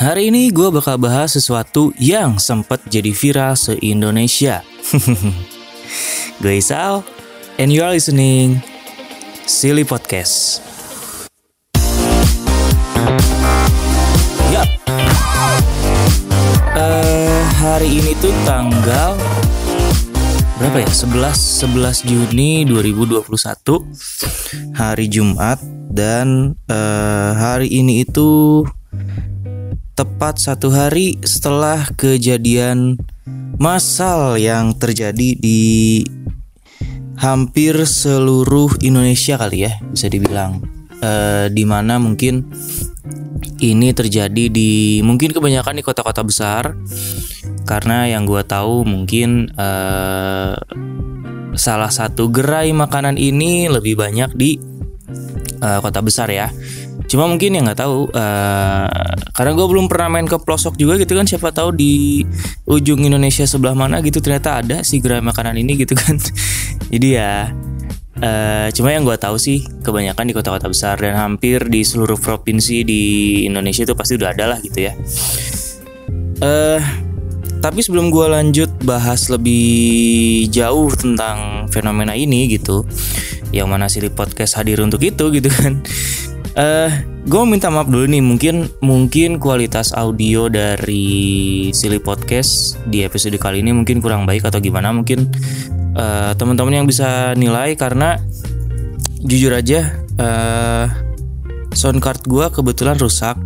Hari ini gue bakal bahas sesuatu yang sempat jadi viral se-Indonesia. gue Isal, and you are listening Silly Podcast. Yap. Eh, hari ini tuh tanggal berapa ya? 11 11 Juni 2021 hari Jumat dan eh, hari ini itu tepat satu hari setelah kejadian massal yang terjadi di hampir seluruh Indonesia kali ya bisa dibilang. E, di mana mungkin ini terjadi di mungkin kebanyakan di kota-kota besar. Karena yang gue tahu mungkin e, salah satu gerai makanan ini lebih banyak di e, kota besar ya Cuma mungkin yang nggak tahu, uh, karena gue belum pernah main ke pelosok juga gitu kan. Siapa tahu di ujung Indonesia sebelah mana gitu ternyata ada si gerai makanan ini gitu kan. Jadi ya, uh, cuma yang gue tahu sih kebanyakan di kota-kota besar dan hampir di seluruh provinsi di Indonesia itu pasti udah ada lah gitu ya. Uh, tapi sebelum gue lanjut bahas lebih jauh tentang fenomena ini gitu, yang mana Silly Podcast hadir untuk itu gitu kan uh, gue minta maaf dulu nih. Mungkin mungkin kualitas audio dari Silly Podcast di episode kali ini mungkin kurang baik atau gimana. Mungkin uh, teman-teman yang bisa nilai karena jujur aja uh, sound card gue kebetulan rusak.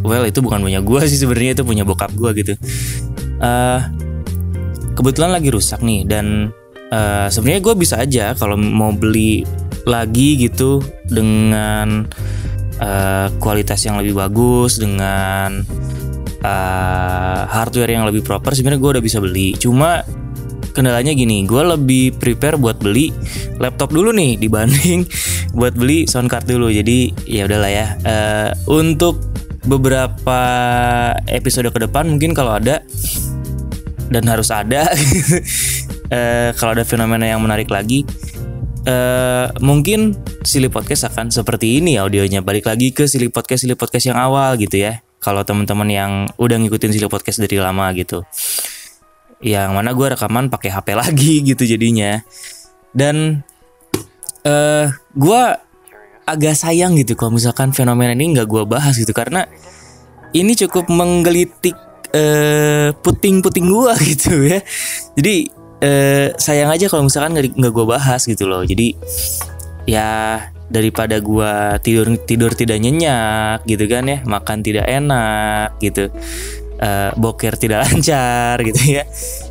Well itu bukan punya gue sih sebenarnya itu punya bokap gue gitu. Uh, kebetulan lagi rusak nih dan uh, sebenarnya gue bisa aja kalau mau beli lagi gitu dengan uh, kualitas yang lebih bagus dengan uh, hardware yang lebih proper sebenarnya gue udah bisa beli. Cuma kendalanya gini gue lebih prepare buat beli laptop dulu nih dibanding buat beli sound card dulu. Jadi ya udahlah ya. Uh, untuk beberapa episode ke depan mungkin kalau ada dan harus ada uh, kalau ada fenomena yang menarik lagi uh, mungkin Silly Podcast akan seperti ini audionya. Balik lagi ke Silly Podcast Silly Podcast yang awal gitu ya. Kalau teman-teman yang udah ngikutin Silly Podcast dari lama gitu. Yang mana gue rekaman pakai HP lagi gitu jadinya. Dan uh, eh, gue agak sayang gitu kalau misalkan fenomena ini nggak gue bahas gitu karena ini cukup menggelitik uh, puting-puting gue gitu ya. Jadi eh, sayang aja kalau misalkan nggak nggak gue bahas gitu loh jadi ya daripada gue tidur tidur tidak nyenyak gitu kan ya makan tidak enak gitu eh, boker tidak lancar gitu ya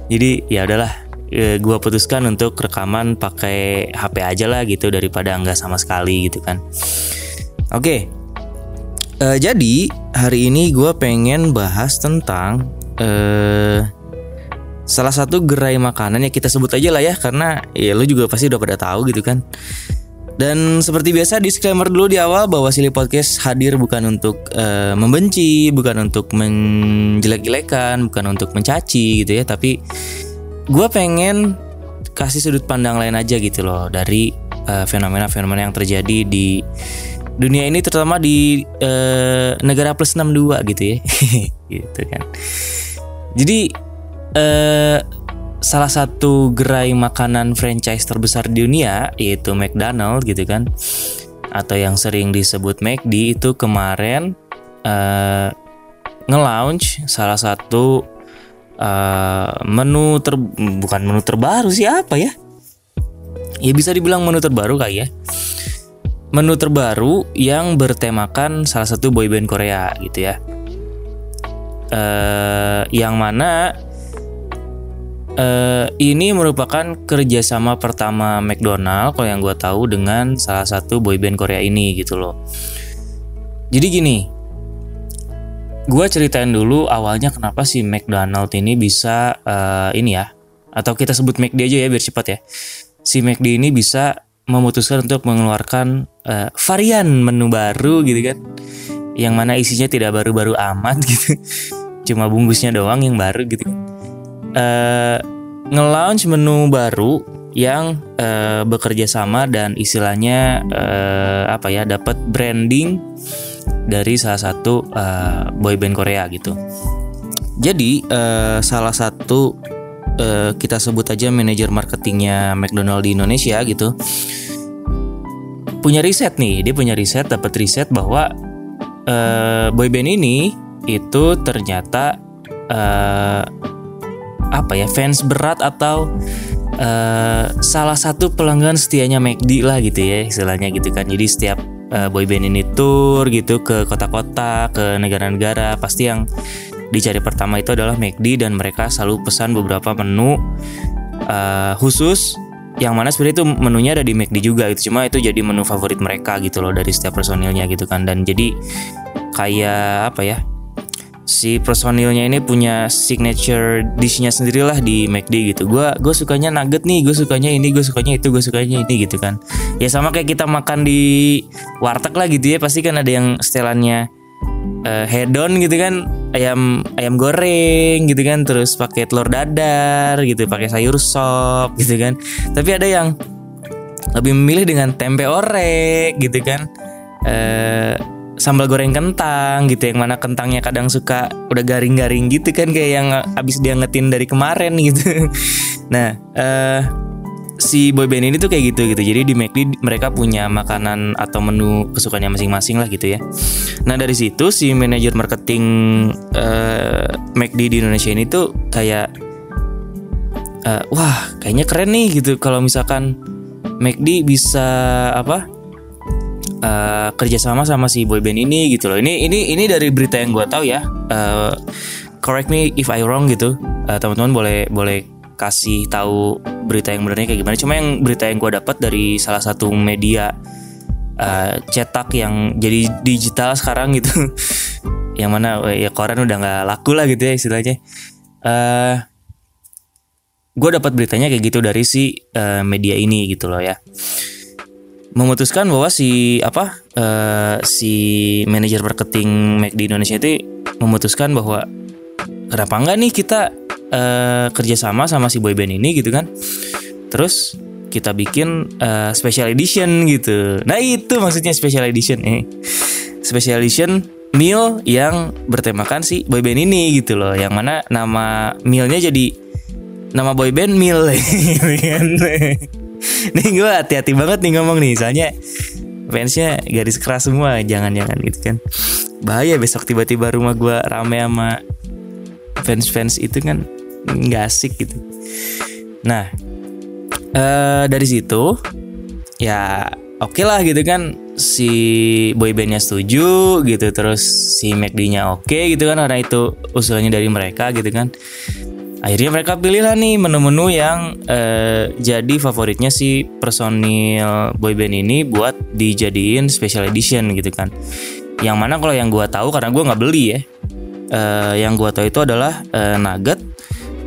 jadi ya udahlah eh, gue putuskan untuk rekaman pakai HP aja lah gitu daripada nggak sama sekali gitu kan oke okay. uh, jadi hari ini gue pengen bahas tentang uh, salah satu gerai makanan yang kita sebut aja lah ya karena ya lu juga pasti udah pada tahu gitu kan. Dan seperti biasa disclaimer dulu di awal bahwa Silly Podcast hadir bukan untuk uh, membenci, bukan untuk menjelek-jelekan, bukan untuk mencaci gitu ya, tapi gue pengen kasih sudut pandang lain aja gitu loh dari fenomena fenomena-fenomena yang terjadi di dunia ini terutama di uh, negara plus 62 gitu ya. gitu kan. Jadi eh, salah satu gerai makanan franchise terbesar di dunia yaitu McDonald gitu kan. Atau yang sering disebut McD itu kemarin eh, nge-launch salah satu uh, menu ter bukan menu terbaru sih apa ya? Ya bisa dibilang menu terbaru kayak ya. Menu terbaru yang bertemakan salah satu boyband Korea gitu ya. Uh, yang mana Uh, ini merupakan kerjasama pertama McDonald kalau yang gue tahu dengan salah satu boyband Korea ini gitu loh. Jadi gini, gue ceritain dulu awalnya kenapa si McDonald ini bisa uh, ini ya, atau kita sebut McD aja ya biar cepat ya. Si McD ini bisa memutuskan untuk mengeluarkan uh, varian menu baru gitu kan, yang mana isinya tidak baru-baru amat gitu, cuma bungkusnya doang yang baru gitu kan uh, nge-launch menu baru yang uh, bekerja sama dan istilahnya uh, apa ya dapat branding dari salah satu uh, boyband Korea gitu. Jadi uh, salah satu uh, kita sebut aja manajer marketingnya McDonald di Indonesia gitu punya riset nih dia punya riset dapat riset bahwa uh, boyband ini itu ternyata uh, apa ya fans berat atau uh, salah satu pelanggan setianya McD lah gitu ya istilahnya gitu kan. Jadi setiap uh, boyband ini tour gitu ke kota-kota ke negara-negara pasti yang dicari pertama itu adalah McD dan mereka selalu pesan beberapa menu uh, khusus yang mana sebenarnya itu menunya ada di McD juga itu cuma itu jadi menu favorit mereka gitu loh dari setiap personilnya gitu kan. Dan jadi kayak apa ya si personilnya ini punya signature dishnya sendirilah di McD gitu. Gue gue sukanya nugget nih, gue sukanya ini, gue sukanya itu, gue sukanya ini gitu kan. Ya sama kayak kita makan di warteg lah gitu ya, pasti kan ada yang setelannya uh, hedon gitu kan, ayam ayam goreng gitu kan, terus pakai telur dadar gitu, pakai sayur sop gitu kan. Tapi ada yang lebih memilih dengan tempe orek gitu kan. Uh, sambal goreng kentang gitu yang mana kentangnya kadang suka udah garing-garing gitu kan kayak yang abis diangetin dari kemarin gitu. Nah, uh, si boyband ini tuh kayak gitu gitu. Jadi di McD mereka punya makanan atau menu kesukaannya masing-masing lah gitu ya. Nah dari situ si manajer marketing uh, McD di Indonesia ini tuh kayak uh, wah kayaknya keren nih gitu kalau misalkan McD bisa apa uh, kerjasama sama si boyband ini gitu loh. Ini ini ini dari berita yang gue tahu ya. Uh, correct me if I wrong gitu. Uh, teman-teman boleh boleh kasih tahu berita yang benarnya kayak gimana. Cuma yang berita yang gue dapat dari salah satu media uh, cetak yang jadi digital sekarang gitu. yang mana ya koran udah nggak laku lah gitu ya istilahnya. Uh, gue dapat beritanya kayak gitu dari si uh, media ini gitu loh ya memutuskan bahwa si apa uh, si manajer marketing Mac di Indonesia itu memutuskan bahwa kenapa enggak nih kita uh, kerjasama sama si boyband ini gitu kan. Terus kita bikin uh, special edition gitu. Nah itu maksudnya special edition eh special edition meal yang bertemakan si boyband ini gitu loh. Yang mana nama mealnya jadi nama boyband meal gitu kan nih gue hati-hati banget nih ngomong nih soalnya fansnya garis keras semua jangan-jangan gitu kan. Bahaya besok tiba-tiba rumah gue rame sama fans-fans itu kan nggak asik gitu. Nah uh, dari situ ya oke okay lah gitu kan si boybandnya setuju gitu terus si McD-nya oke okay, gitu kan karena itu usulannya dari mereka gitu kan akhirnya mereka pilih lah nih menu-menu yang uh, jadi favoritnya si personil boyband ini buat dijadiin special edition gitu kan. Yang mana kalau yang gue tahu karena gue nggak beli ya uh, yang gue tahu itu adalah uh, nugget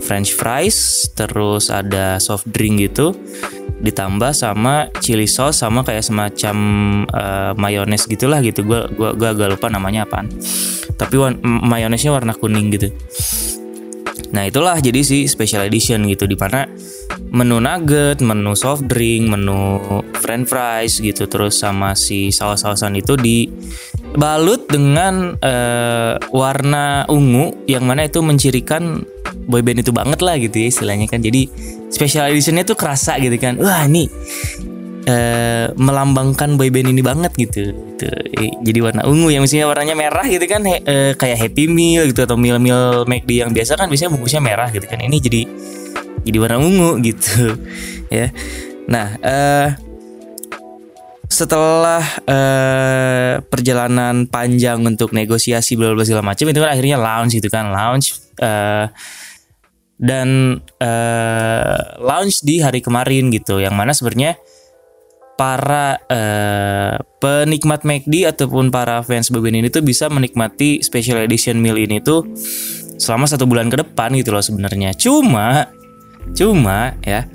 french fries terus ada soft drink gitu ditambah sama chili sauce sama kayak semacam uh, mayones gitulah gitu. Gue gua gua agak lupa namanya apaan. Tapi mayonesnya warna kuning gitu Nah itulah jadi si special edition gitu di mana menu nugget, menu soft drink, menu french fries gitu terus sama si saus-sausan itu dibalut dengan uh, warna ungu yang mana itu mencirikan boyband itu banget lah gitu ya istilahnya kan. Jadi special editionnya tuh kerasa gitu kan. Wah ini uh, melambangkan boyband ini banget gitu. Gitu. Jadi warna ungu yang misalnya warnanya merah gitu kan he, uh, kayak Happy Meal gitu atau meal meal McD yang biasa kan biasanya bungkusnya merah gitu kan. Ini jadi jadi warna ungu gitu ya. Nah, uh, setelah uh, perjalanan panjang untuk negosiasi bla bla segala macam itu kan akhirnya launch gitu kan launch uh, dan uh, launch di hari kemarin gitu yang mana sebenarnya para uh, penikmat McD ataupun para fans Bobin ini tuh bisa menikmati special edition meal ini tuh selama satu bulan ke depan gitu loh sebenarnya. Cuma, cuma ya,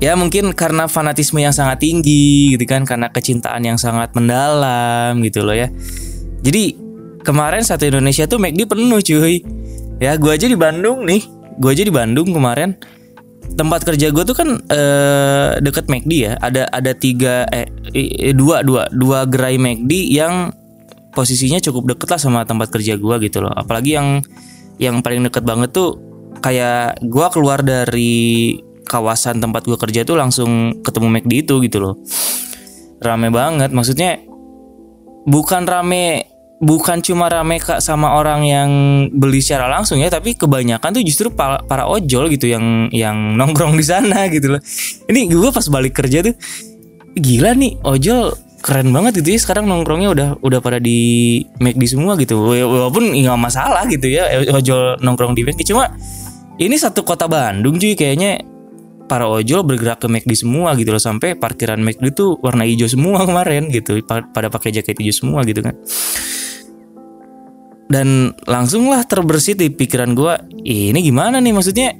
ya mungkin karena fanatisme yang sangat tinggi gitu kan, karena kecintaan yang sangat mendalam gitu loh ya. Jadi kemarin satu Indonesia tuh McD penuh cuy. Ya, gua aja di Bandung nih, gua aja di Bandung kemarin tempat kerja gue tuh kan eh, deket McD ya. Ada ada tiga eh dua dua dua gerai McD yang posisinya cukup deket lah sama tempat kerja gue gitu loh. Apalagi yang yang paling deket banget tuh kayak gue keluar dari kawasan tempat gue kerja tuh langsung ketemu McD itu gitu loh. Rame banget maksudnya bukan rame bukan cuma rame kak sama orang yang beli secara langsung ya tapi kebanyakan tuh justru para, para ojol gitu yang yang nongkrong di sana gitu loh. Ini gue pas balik kerja tuh gila nih ojol keren banget gitu ya. Sekarang nongkrongnya udah udah pada di McD semua gitu. Walaupun nggak masalah gitu ya ojol nongkrong di McD cuma ini satu kota Bandung cuy kayaknya para ojol bergerak ke McD semua gitu loh. Sampai parkiran McD tuh warna hijau semua kemarin gitu. Pada pakai jaket hijau semua gitu kan dan langsunglah terbersit di pikiran gue ini gimana nih maksudnya?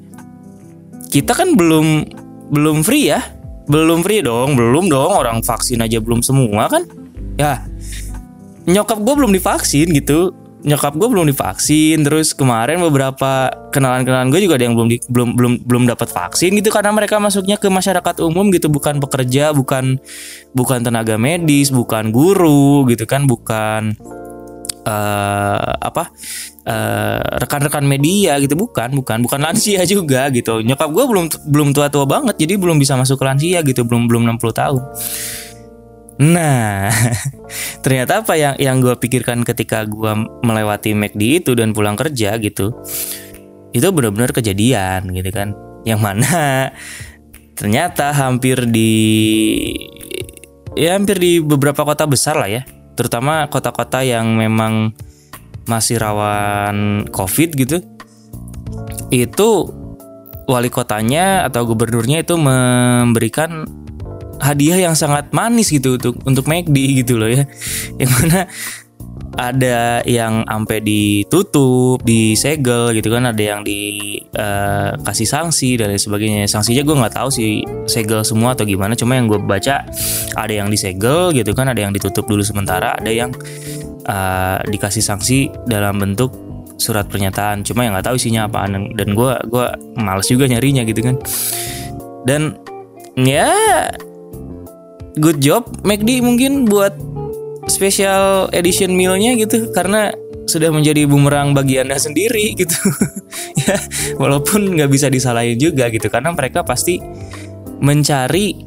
Kita kan belum belum free ya? Belum free dong belum dong. Orang vaksin aja belum semua kan? Ya nyokap gue belum divaksin gitu. Nyokap gue belum divaksin. Terus kemarin beberapa kenalan-kenalan gue juga ada yang belum di, belum belum belum dapat vaksin gitu. Karena mereka masuknya ke masyarakat umum gitu. Bukan pekerja bukan bukan tenaga medis bukan guru gitu kan. Bukan uh, apa uh, rekan-rekan media gitu. Bukan bukan bukan lansia juga gitu. Nyokap gue belum belum tua-tua banget jadi belum bisa masuk ke lansia gitu. Belum belum 60 tahun. Nah ternyata apa yang yang gue pikirkan ketika gue melewati McD itu dan pulang kerja gitu itu benar-benar kejadian gitu kan. Yang mana ternyata hampir di ya hampir di beberapa kota besar lah ya terutama kota-kota yang memang masih rawan COVID gitu, itu wali kotanya atau gubernurnya itu memberikan hadiah yang sangat manis gitu untuk untuk McD gitu loh ya, yang mana ada yang sampai ditutup, disegel gitu kan, ada yang dikasih uh, sanksi dan lain sebagainya. Sanksinya gue nggak tahu sih segel semua atau gimana, cuma yang gue baca ada yang disegel gitu kan, ada yang ditutup dulu sementara, ada yang uh, dikasih sanksi dalam bentuk surat pernyataan. Cuma yang nggak tahu isinya apaan dan gue gue males juga nyarinya gitu kan. Dan ya good job McD mungkin buat special edition mealnya gitu karena sudah menjadi bumerang bagi anda sendiri gitu. Ya walaupun nggak bisa disalahin juga gitu karena mereka pasti mencari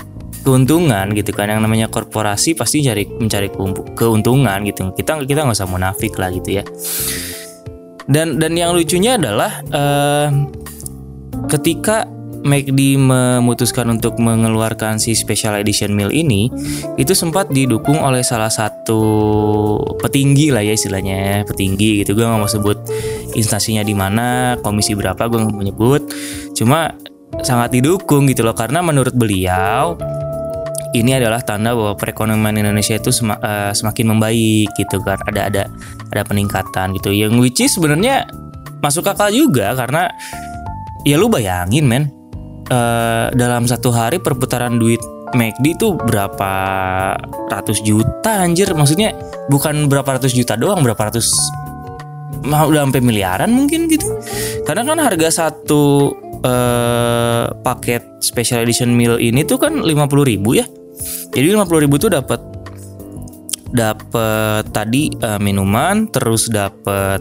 keuntungan gitu kan. Yang namanya korporasi pasti cari mencari keuntungan gitu. Kita kita nggak usah munafik lah gitu ya. Dan dan yang lucunya adalah uh, ketika McD memutuskan untuk mengeluarkan si special edition meal ini itu sempat didukung oleh salah satu petinggi lah ya istilahnya petinggi gitu. Gue nggak mau sebut instansinya di mana komisi berapa gue nggak mau nyebut. Cuma sangat didukung gitu loh karena menurut beliau ini adalah tanda bahwa perekonomian Indonesia itu eh, semakin membaik gitu kan. Ada ada ada peningkatan gitu. Yang which is sebenarnya masuk akal juga karena ya lu bayangin men uh, dalam satu hari perputaran duit McD itu berapa ratus juta anjir? Maksudnya bukan berapa ratus juta doang berapa ratus mau udah sampai miliaran mungkin gitu. Karena kan harga satu uh, paket special edition meal ini tuh kan 50 ribu ya. Jadi 50 ribu tuh dapat dapat tadi uh, minuman terus dapat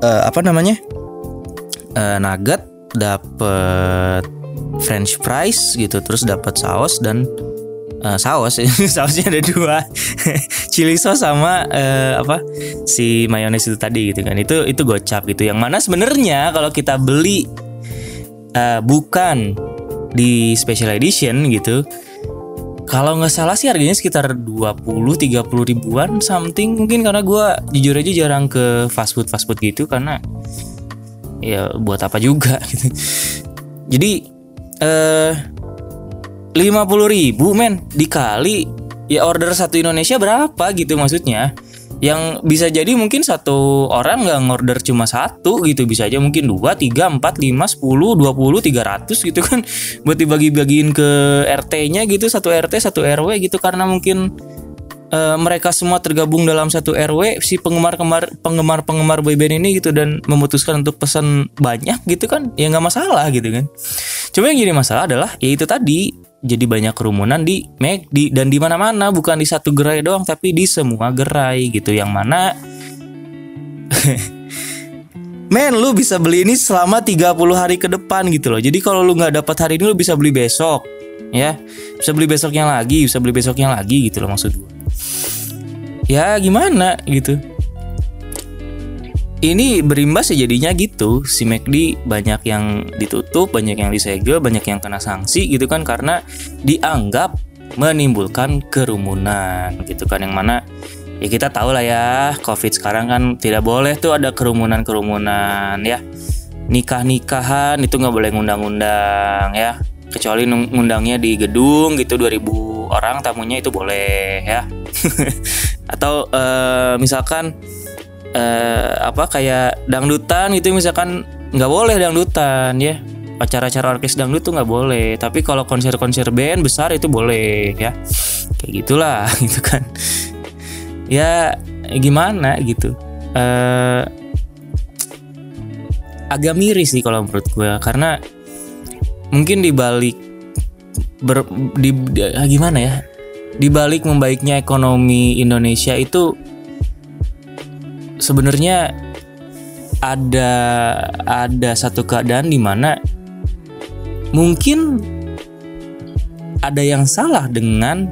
uh, apa namanya? Uh, nugget dapat french fries gitu terus dapat saus dan uh, saus sausnya ada dua. Chili sauce sama uh, apa si mayones itu tadi gitu kan. Itu itu gocap gitu. Yang mana sebenarnya kalau kita beli uh, bukan di special edition gitu kalau nggak salah sih harganya sekitar 20-30 ribuan something. Mungkin karena gue jujur aja jarang ke fast food fast food gitu karena ya buat apa juga gitu. Jadi eh lima puluh ribu men dikali ya order satu Indonesia berapa gitu maksudnya. Yang bisa jadi mungkin satu orang nggak ngorder cuma satu gitu. Bisa aja mungkin dua tiga empat lima sepuluh dua puluh tiga ratus gitu kan. Buat dibagi-bagiin ke RT-nya gitu satu RT satu RW gitu. Karena mungkin uh, mereka semua tergabung dalam satu RW si penggemar penggemar penggemar penggemar boyband ini gitu dan memutuskan untuk pesan banyak gitu kan ya nggak masalah gitu kan Cuma yang jadi masalah adalah ya itu tadi jadi banyak kerumunan di McD dan di mana-mana bukan di satu gerai doang tapi di semua gerai gitu yang mana Men, lu bisa beli ini selama 30 hari ke depan gitu loh. Jadi kalau lu nggak dapat hari ini lu bisa beli besok. Ya. Bisa beli besoknya lagi, bisa beli besoknya lagi gitu loh maksud gue. Ya gimana gitu. Ini berimbas ya jadinya gitu. Si McD banyak yang ditutup, banyak yang disegel, banyak yang kena sanksi gitu kan karena dianggap menimbulkan kerumunan gitu kan yang mana ya kita tahu lah ya covid sekarang kan tidak boleh tuh ada kerumunan kerumunan ya nikah nikahan itu nggak boleh ngundang-undang ya kecuali ngundangnya di gedung gitu 2000 orang tamunya itu boleh ya. Atau uh, misalkan uh, apa kayak dangdutan gitu misalkan nggak boleh dangdutan ya. Acara-acara orkes dangdut tuh nggak boleh tapi kalau konser-konser band besar itu boleh ya. Kayak gitulah gitu kan. Ya gimana gitu. Uh, agak miris sih kalau menurut gue karena mungkin dibalik ber, di, di gimana ya dibalik membaiknya ekonomi Indonesia itu sebenarnya ada ada satu keadaan di mana mungkin ada yang salah dengan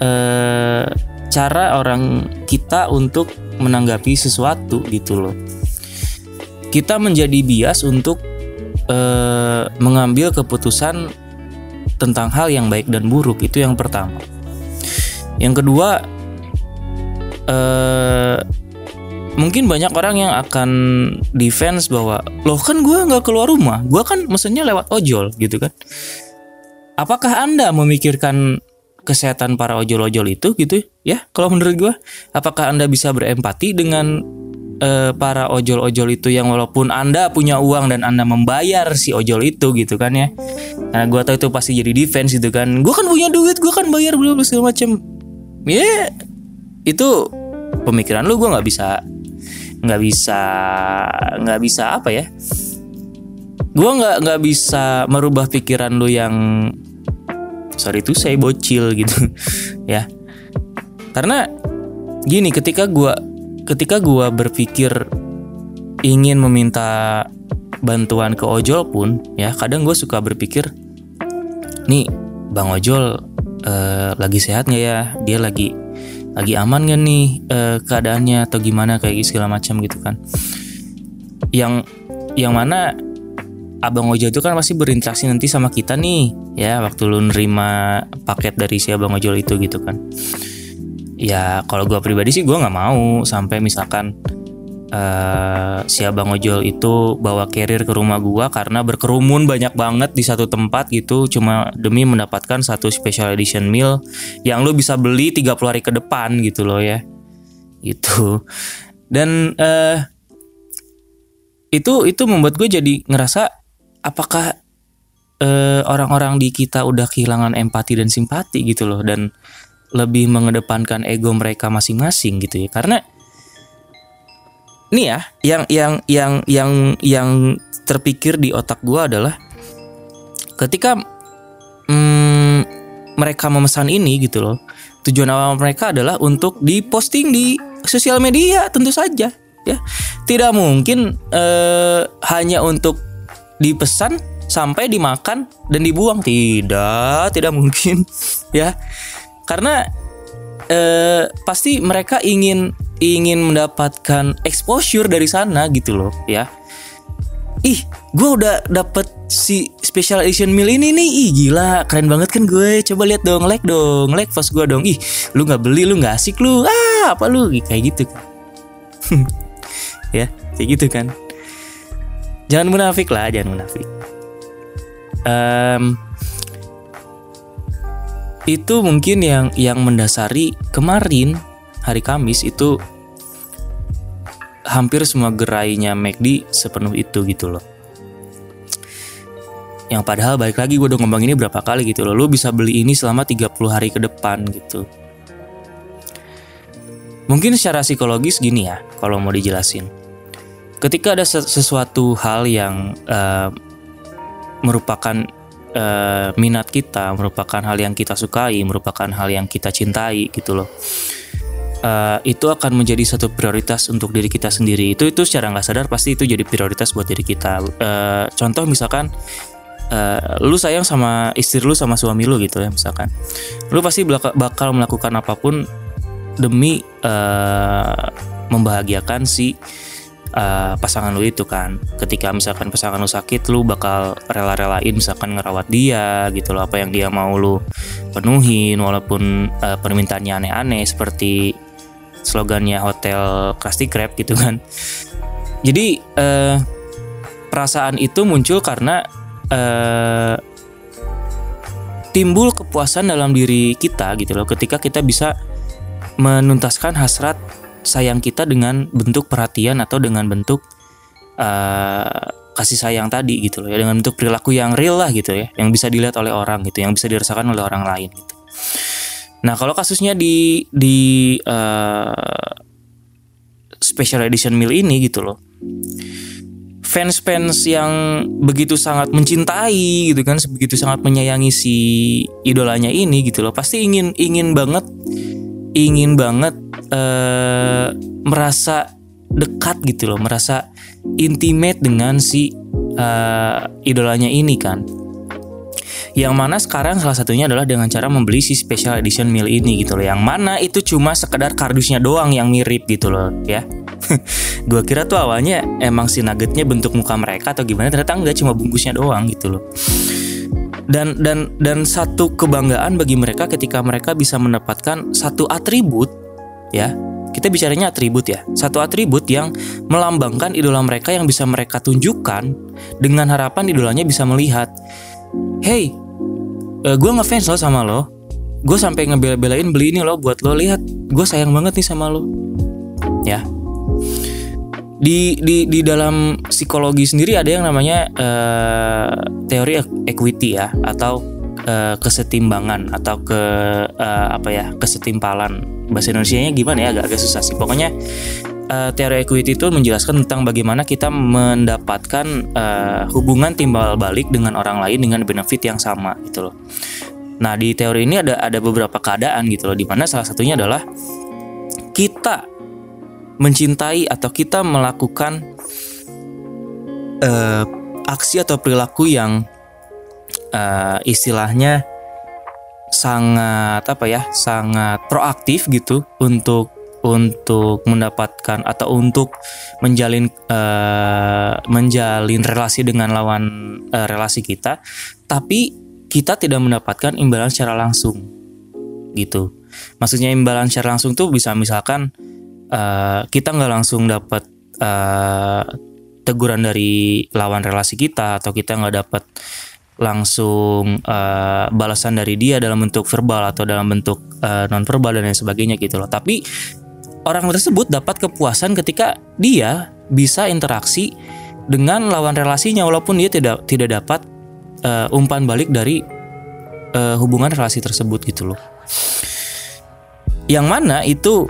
uh, cara orang kita untuk menanggapi sesuatu gitu loh. Kita menjadi bias untuk uh, mengambil keputusan tentang hal yang baik dan buruk itu yang pertama. Yang kedua, uh, mungkin banyak orang yang akan defense bahwa loh kan gue nggak keluar rumah, gue kan mesennya lewat ojol gitu kan. Apakah anda memikirkan kesehatan para ojol-ojol itu gitu ya kalau menurut gue apakah anda bisa berempati dengan uh, para ojol-ojol itu yang walaupun anda punya uang dan anda membayar si ojol itu gitu kan ya. Karena gue tahu itu pasti jadi defense gitu kan. Gue kan punya duit gue kan bayar belum segala macam ya yeah, itu pemikiran lu gue nggak bisa nggak bisa nggak bisa apa ya? Gue nggak nggak bisa merubah pikiran lu yang sorry itu saya bocil gitu ya. Karena gini ketika gua ketika gua berpikir ingin meminta bantuan ke ojol pun ya kadang gue suka berpikir nih bang ojol uh, lagi sehat nggak ya? Dia lagi lagi aman gak nih uh, keadaannya? Atau gimana? Kayak segala macam gitu kan. Yang yang mana abang ojol itu kan pasti berinteraksi nanti sama kita nih ya waktu lu nerima paket dari si abang ojol itu gitu kan ya kalau gue pribadi sih gue nggak mau sampai misalkan uh, si abang ojol itu bawa carrier ke rumah gue karena berkerumun banyak banget di satu tempat gitu cuma demi mendapatkan satu special edition meal yang lu bisa beli 30 hari ke depan gitu loh ya. Gitu. Dan uh, itu itu membuat gue jadi ngerasa apakah eh, orang-orang di kita udah kehilangan empati dan simpati gitu loh. Dan lebih mengedepankan ego mereka masing-masing gitu ya. Karena nih ya yang yang yang yang yang terpikir di otak gue adalah ketika hmm, mereka memesan ini gitu loh tujuan awal mereka adalah untuk diposting di sosial media tentu saja ya. Tidak mungkin uh, hanya untuk dipesan sampai dimakan dan dibuang. Tidak tidak mungkin ya karena eh, pasti mereka ingin ingin mendapatkan exposure dari sana gitu loh ya. Ih gue udah dapet si special edition meal ini nih. Ih gila keren banget kan gue. Coba lihat dong like dong like post gue dong. Ih lu nggak beli lu nggak asik lu. Ah apa lu? Kayak gitu. Ya kayak gitu kan. Jangan munafik lah jangan munafik. Um, itu mungkin yang yang mendasari kemarin hari Kamis itu hampir semua gerainya McD sepenuh itu gitu loh. Yang padahal balik lagi gue udah ngomong ini berapa kali gitu loh. Lu bisa beli ini selama 30 hari ke depan gitu. Mungkin secara psikologis gini ya kalau mau dijelasin. Ketika ada sesuatu hal yang uh, merupakan uh, minat kita, merupakan hal yang kita sukai, merupakan hal yang kita cintai gitu loh. Uh, itu akan menjadi satu prioritas untuk diri kita sendiri. Itu itu secara nggak sadar pasti itu jadi prioritas buat diri kita. Uh, contoh misalkan uh, lu sayang sama istri lu sama suami lu gitu ya misalkan, lu pasti bakal melakukan apa pun demi uh, membahagiakan si uh, pasangan lu itu kan. Ketika misalkan pasangan lu sakit lu bakal rela-relain misalkan ngerawat dia gitu loh apa yang dia mau lu penuhin walaupun uh, permintaannya aneh-aneh seperti slogannya hotel Krusty Krab gitu kan. Jadi uh, perasaan itu muncul karena uh, timbul kepuasan dalam diri kita gitu loh ketika kita bisa menuntaskan hasrat sayang kita dengan bentuk perhatian atau dengan bentuk uh, kasih sayang tadi gitu loh ya. Dengan bentuk perilaku yang real lah gitu ya. Yang bisa dilihat oleh orang gitu yang bisa dirasakan oleh orang lain gitu. Nah kalau kasusnya di di uh, special edition meal ini gitu loh. Fans-fans yang begitu sangat mencintai gitu kan begitu sangat menyayangi si idolanya ini gitu loh pasti ingin ingin banget ingin banget uh, merasa dekat gitu loh, merasa intimate dengan si uh, idolanya ini kan. Yang mana sekarang salah satunya adalah dengan cara membeli si special edition meal ini gitu loh. Yang mana itu cuma sekedar kardusnya doang yang mirip gitu loh ya. Gua kira tuh awalnya emang si nuggetnya bentuk muka mereka atau gimana ternyata enggak cuma bungkusnya doang gitu loh dan dan dan satu kebanggaan bagi mereka ketika mereka bisa mendapatkan satu atribut ya. Kita bicaranya atribut ya. Satu atribut yang melambangkan idola mereka yang bisa mereka tunjukkan dengan harapan idolanya bisa melihat hey uh, eh, gue ngefans lo sama lo. Gue sampai ngebela-belain beli ini lo buat lo. Lihat gue sayang banget nih sama lo. Ya di di di dalam psikologi sendiri ada yang namanya uh, teori equity ya atau uh, kesetimbangan atau ke uh, apa ya kesetimpalan bahasa Indonesia-nya gimana ya agak-agak susah sih pokoknya uh, teori equity itu menjelaskan tentang bagaimana kita mendapatkan uh, hubungan timbal balik dengan orang lain dengan benefit yang sama gitu loh. Nah di teori ini ada ada beberapa keadaan gitu loh, di mana salah satunya adalah kita mencintai atau kita melakukan uh, aksi atau perilaku yang uh, istilahnya sangat apa ya sangat proaktif gitu untuk untuk mendapatkan atau untuk menjalin uh, menjalin relasi dengan lawan uh, relasi kita. Tapi kita tidak mendapatkan imbalan secara langsung gitu. Maksudnya imbalan secara langsung tuh bisa misalkan uh, kita nggak langsung dapat uh, teguran dari lawan relasi kita atau kita nggak dapat langsung uh, balasan dari dia dalam bentuk verbal atau dalam bentuk uh, eh, non verbal dan lain sebagainya gitu loh. Tapi orang tersebut dapat kepuasan ketika dia bisa interaksi dengan lawan relasinya walaupun dia tidak tidak dapat uh, umpan balik dari uh, hubungan relasi tersebut gitu loh. Yang mana itu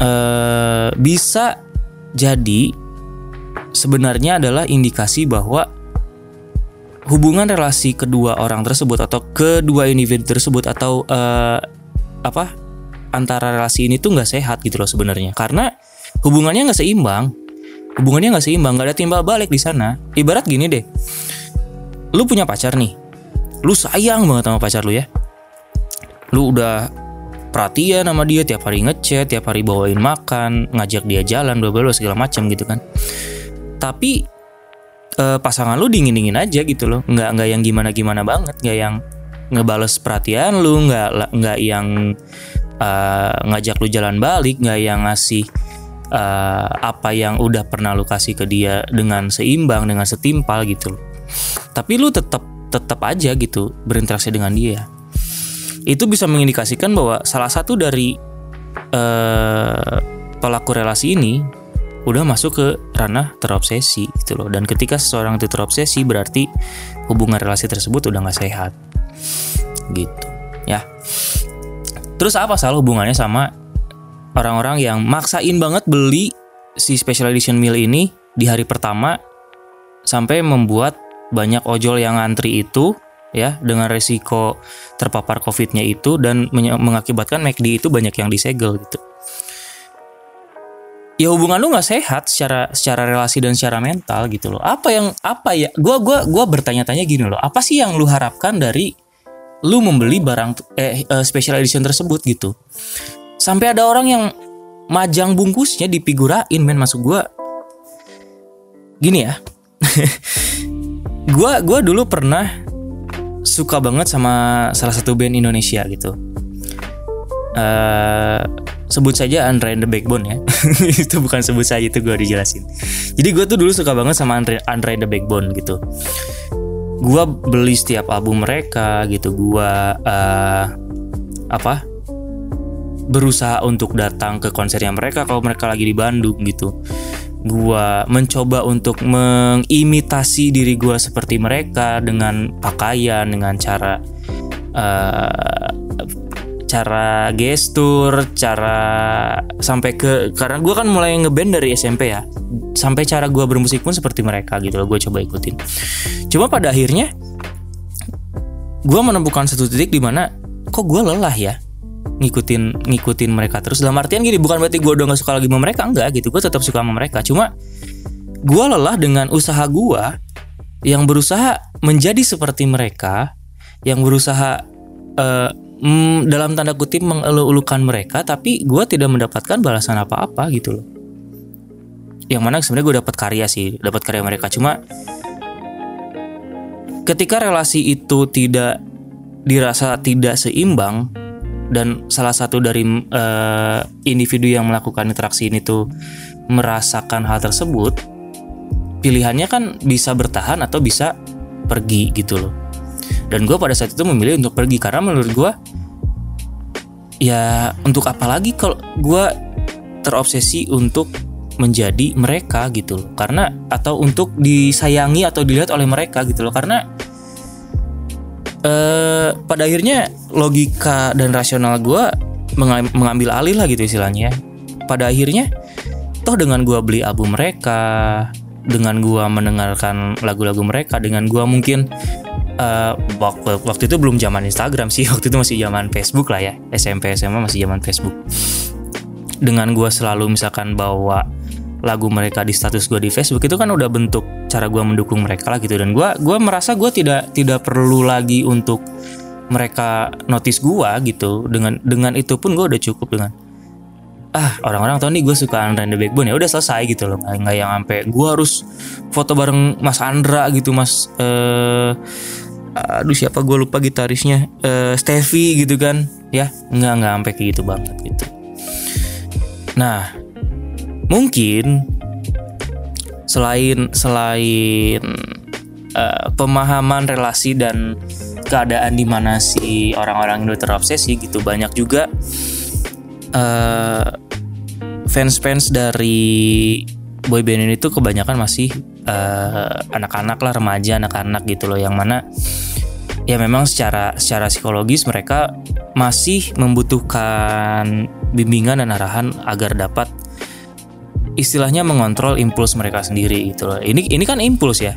uh, bisa jadi sebenarnya adalah indikasi bahwa hubungan relasi kedua orang tersebut atau kedua individu tersebut atau uh, apa antara relasi ini tuh nggak sehat gitu loh sebenarnya. Karena hubungannya nggak seimbang. Hubungannya nggak seimbang nggak ada timbal balik di sana. Ibarat gini deh. Lu punya pacar nih. Lu sayang banget sama pacar lu ya. Lu udah perhatian sama dia tiap hari ngechat tiap hari bawain makan ngajak dia jalan bla bla segala macam gitu kan. Tapi uh, pasangan lu dingin dingin aja gitu loh. Nggak nggak yang gimana gimana banget nggak yang ngebales perhatian lu nggak nggak yang uh, ngajak lu jalan balik nggak yang ngasih uh, apa yang udah pernah lu kasih ke dia dengan seimbang dengan setimpal gitu tapi lu tetap tetap aja gitu berinteraksi dengan dia itu bisa mengindikasikan bahwa salah satu dari uh, pelaku relasi ini udah masuk ke ranah terobsesi gitu loh. Dan ketika seseorang itu terobsesi berarti hubungan relasi tersebut udah nggak sehat. Gitu. Ya. Terus apa salah hubungannya sama orang-orang yang maksain banget beli si special edition meal ini di hari pertama sampai membuat banyak ojol yang ngantri itu ya dengan resiko terpapar covidnya itu dan mengakibatkan McD itu banyak yang disegel gitu. Ya hubungan lu nggak sehat secara secara relasi dan secara mental gitu loh. Apa yang apa ya gua gua gua bertanya-tanya gini loh. Apa sih yang lu harapkan dari lu membeli barang eh, uh, special edition tersebut gitu? Sampai ada orang yang majang bungkusnya dipigurain men. Masuk gua gini ya. Gua gua dulu pernah suka banget sama salah satu band Indonesia gitu. Uh, sebut saja Andre and the Backbone ya. Itu bukan sebut saja itu gue dijelasin. Jadi gue tuh dulu suka banget sama Andre, Andre and the Backbone gitu. Gue beli setiap album mereka gitu gue uh, apa berusaha untuk datang ke konsernya mereka kalau mereka lagi di Bandung gitu gue mencoba untuk mengimitasi diri gue seperti mereka dengan pakaian dengan cara uh, cara gestur, cara sampai ke karena gue kan mulai ngeband dari SMP ya, sampai cara gue bermusik pun seperti mereka gitu loh, gue coba ikutin. Cuma pada akhirnya gue menemukan satu titik di mana kok gue lelah ya ngikutin ngikutin mereka terus. Dalam artian gini bukan berarti gue udah gak suka lagi sama mereka enggak gitu. Gue tetap suka sama mereka. Cuma gue lelah dengan usaha gue yang berusaha menjadi seperti mereka yang berusaha uh, dalam tanda kutip mengeluh-elukan mereka tapi gue tidak mendapatkan balasan apa-apa gitu loh. Yang mana sebenarnya gue dapat karya sih dapat karya mereka. Cuma ketika relasi itu tidak dirasa tidak seimbang dan salah satu dari uh, individu yang melakukan interaksi ini tuh merasakan hal tersebut pilihannya kan bisa bertahan atau bisa pergi gitu loh. Dan gue pada saat itu memilih untuk pergi karena menurut gue ya untuk apa lagi kalau gue terobsesi untuk menjadi mereka gitu loh. Karena atau untuk disayangi atau dilihat oleh mereka gitu loh. Karena eh, pada akhirnya logika dan rasional gue mengambil alih lah gitu istilahnya pada akhirnya toh dengan gue beli album mereka dengan gue mendengarkan lagu-lagu mereka dengan gue mungkin uh, waktu, waktu itu belum zaman Instagram sih waktu itu masih zaman Facebook lah ya. SMP SMA masih zaman Facebook. Dengan gue selalu misalkan bawa lagu mereka di status gue di Facebook itu kan udah bentuk cara gue mendukung mereka lah gitu. Dan gue gua merasa gue tidak tidak perlu lagi untuk mereka notice gue gitu. Dengan dengan itu pun gue udah cukup dengan ah orang-orang tahu nih gue suka Andra and the Backbone. Ya udah selesai gitu loh. Nggak yang sampai gue harus foto bareng Mas Andra gitu Mas uh, aduh siapa gue lupa gitarisnya uh, Stevie gitu kan. Ya nggak nggak sampai kayak gitu banget gitu. Nah mungkin selain selain uh, pemahaman relasi dan keadaan di mana si orang-orang itu terobsesi gitu banyak juga uh, fans-fans dari boyband ini tuh kebanyakan masih anak-anak uh, lah remaja anak-anak gitu loh yang mana ya memang secara secara psikologis mereka masih membutuhkan bimbingan dan arahan agar dapat istilahnya mengontrol impuls mereka sendiri gitu loh. Ini ini kan impuls ya.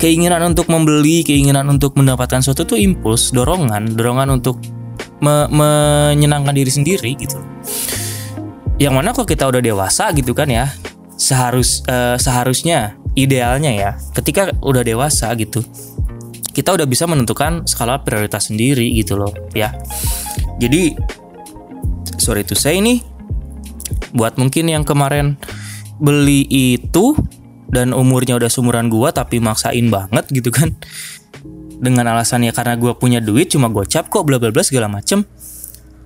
Keinginan untuk membeli, keinginan untuk mendapatkan sesuatu itu impuls, dorongan, dorongan untuk me menyenangkan diri sendiri gitu. Yang mana kalau kita udah dewasa gitu kan ya, seharus uh, seharusnya idealnya ya, ketika udah dewasa gitu, kita udah bisa menentukan skala prioritas sendiri gitu loh ya jadi sorry to say nih buat mungkin yang kemarin beli itu dan umurnya udah sumuran gua tapi maksain banget gitu kan. Dengan alasannya karena gua punya duit cuma gocap kok bla bla bla segala macem.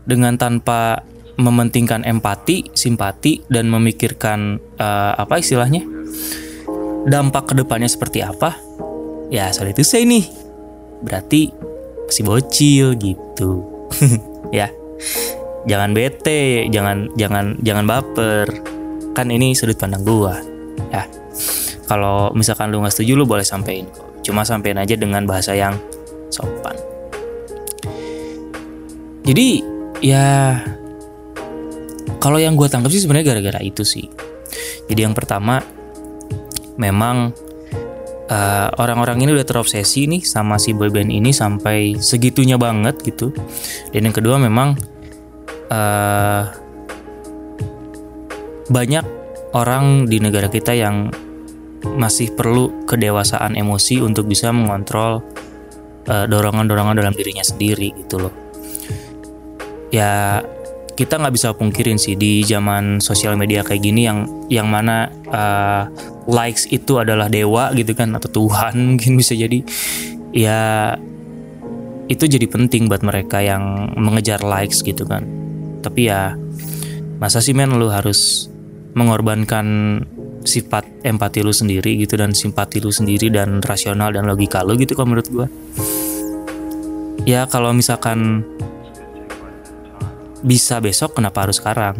Dengan tanpa mementingkan empati, simpati dan memikirkan uh, apa istilahnya dampak ke depannya seperti apa ya soal itu saya nih. Berarti masih bocil gitu. Ya. Jangan bete jangan jangan jangan baper kan ini sudut pandang gua ya. Kalau misalkan lu nggak setuju lu boleh sampein. Cuma sampein aja dengan bahasa yang sopan. Jadi ya kalau yang gue tangkap sih sebenarnya gara-gara itu sih. Jadi yang pertama memang uh, orang-orang ini udah terobsesi nih sama si boyband ini sampai segitunya banget gitu. Dan yang kedua memang uh, banyak orang di negara kita yang masih perlu kedewasaan emosi untuk bisa mengontrol dorongan dorongan-dorongan dalam dirinya sendiri gitu loh. Ya kita nggak bisa pungkirin sih di zaman sosial media kayak gini yang yang mana uh, likes itu adalah dewa gitu kan atau Tuhan mungkin bisa jadi. Ya itu jadi penting buat mereka yang mengejar likes gitu kan. Tapi ya masa sih men lu harus mengorbankan sifat empati lu sendiri gitu dan simpati lu sendiri dan rasional dan logika lu gitu kalau menurut gua. Ya kalau misalkan bisa besok kenapa harus sekarang?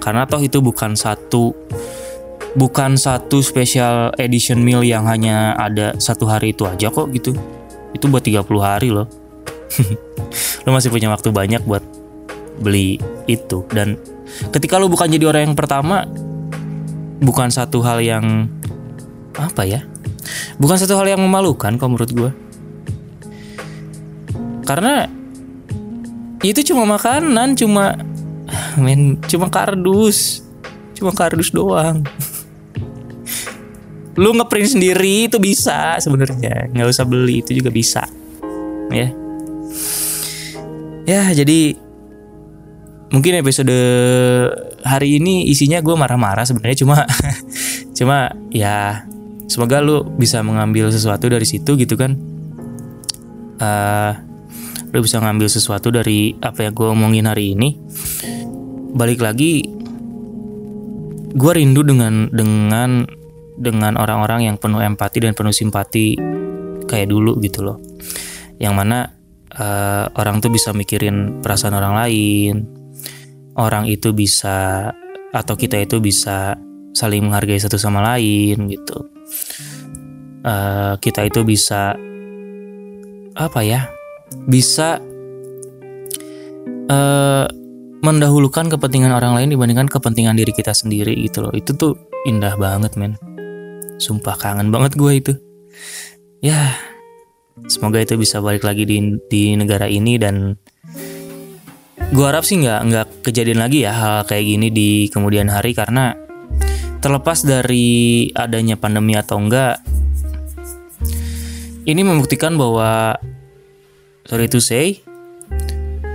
Karena toh itu bukan satu bukan satu special edition meal yang hanya ada satu hari itu aja kok gitu. Itu buat 30 hari loh. Lo masih punya waktu banyak buat beli itu. Dan ketika lo bukan jadi orang yang pertama bukan satu hal yang apa ya? Bukan satu hal yang memalukan kalau menurut gue karena itu cuma makanan cuma men cuma kardus. Cuma kardus doang. Lu ngeprint sendiri itu bisa sebenarnya. Nggak usah beli itu juga bisa. Ya. Ya jadi mungkin episode hari ini isinya gue marah-marah sebenarnya cuma cuma ya semoga lu bisa mengambil sesuatu dari situ gitu kan. Uh, lo bisa ngambil sesuatu dari apa yang gue omongin hari ini. Balik lagi gue rindu dengan dengan dengan orang-orang yang penuh empati dan penuh simpati kayak dulu gitu loh. Yang mana uh, orang tuh bisa mikirin perasaan orang lain orang itu bisa atau kita itu bisa saling menghargai satu sama lain gitu. Uh, kita itu bisa apa ya bisa uh, mendahulukan kepentingan orang lain dibandingkan kepentingan diri kita sendiri gitu loh. Itu tuh indah banget men. Sumpah kangen banget gue itu. Ya semoga itu bisa balik lagi di di negara ini dan gue harap sih nggak nggak kejadian lagi ya hal kayak gini di kemudian hari karena terlepas dari adanya pandemi atau enggak ini membuktikan bahwa sorry to say,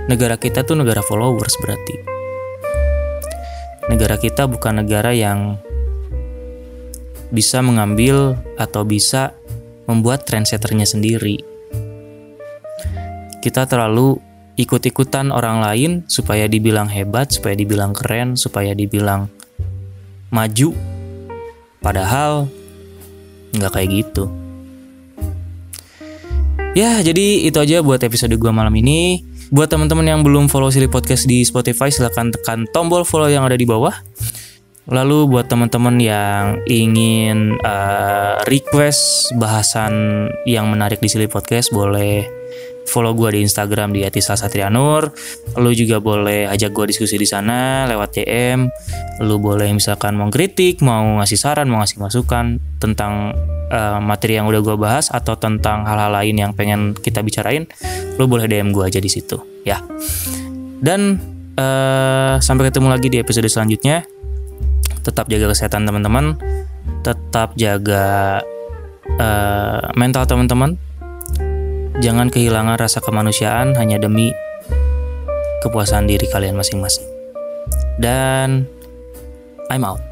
negara kita tuh negara followers berarti. Negara kita bukan negara yang bisa mengambil atau bisa membuat trendsetternya sendiri. Kita terlalu ikut-ikutan orang lain supaya dibilang hebat, supaya dibilang keren, supaya dibilang maju. Padahal nggak kayak gitu. Ya, jadi itu aja buat episode gue malam ini. Buat teman-teman yang belum follow Silly Podcast di Spotify, silahkan tekan tombol follow yang ada di bawah. Lalu buat teman-teman yang ingin uh, request bahasan yang menarik di Silly Podcast, boleh follow gue di Instagram di @satrianur. Lu juga boleh ajak gue diskusi di sana lewat DM. Lu boleh misalkan mau kritik, mau ngasih saran, mau ngasih masukan tentang uh, materi yang udah gue bahas atau tentang hal-hal lain yang pengen kita bicarain, lu boleh DM gue aja di situ, ya. Dan uh, sampai ketemu lagi di episode selanjutnya. Tetap jaga kesehatan teman-teman, tetap jaga uh, mental teman-teman Jangan kehilangan rasa kemanusiaan hanya demi kepuasan diri kalian masing-masing. Dan I'm out.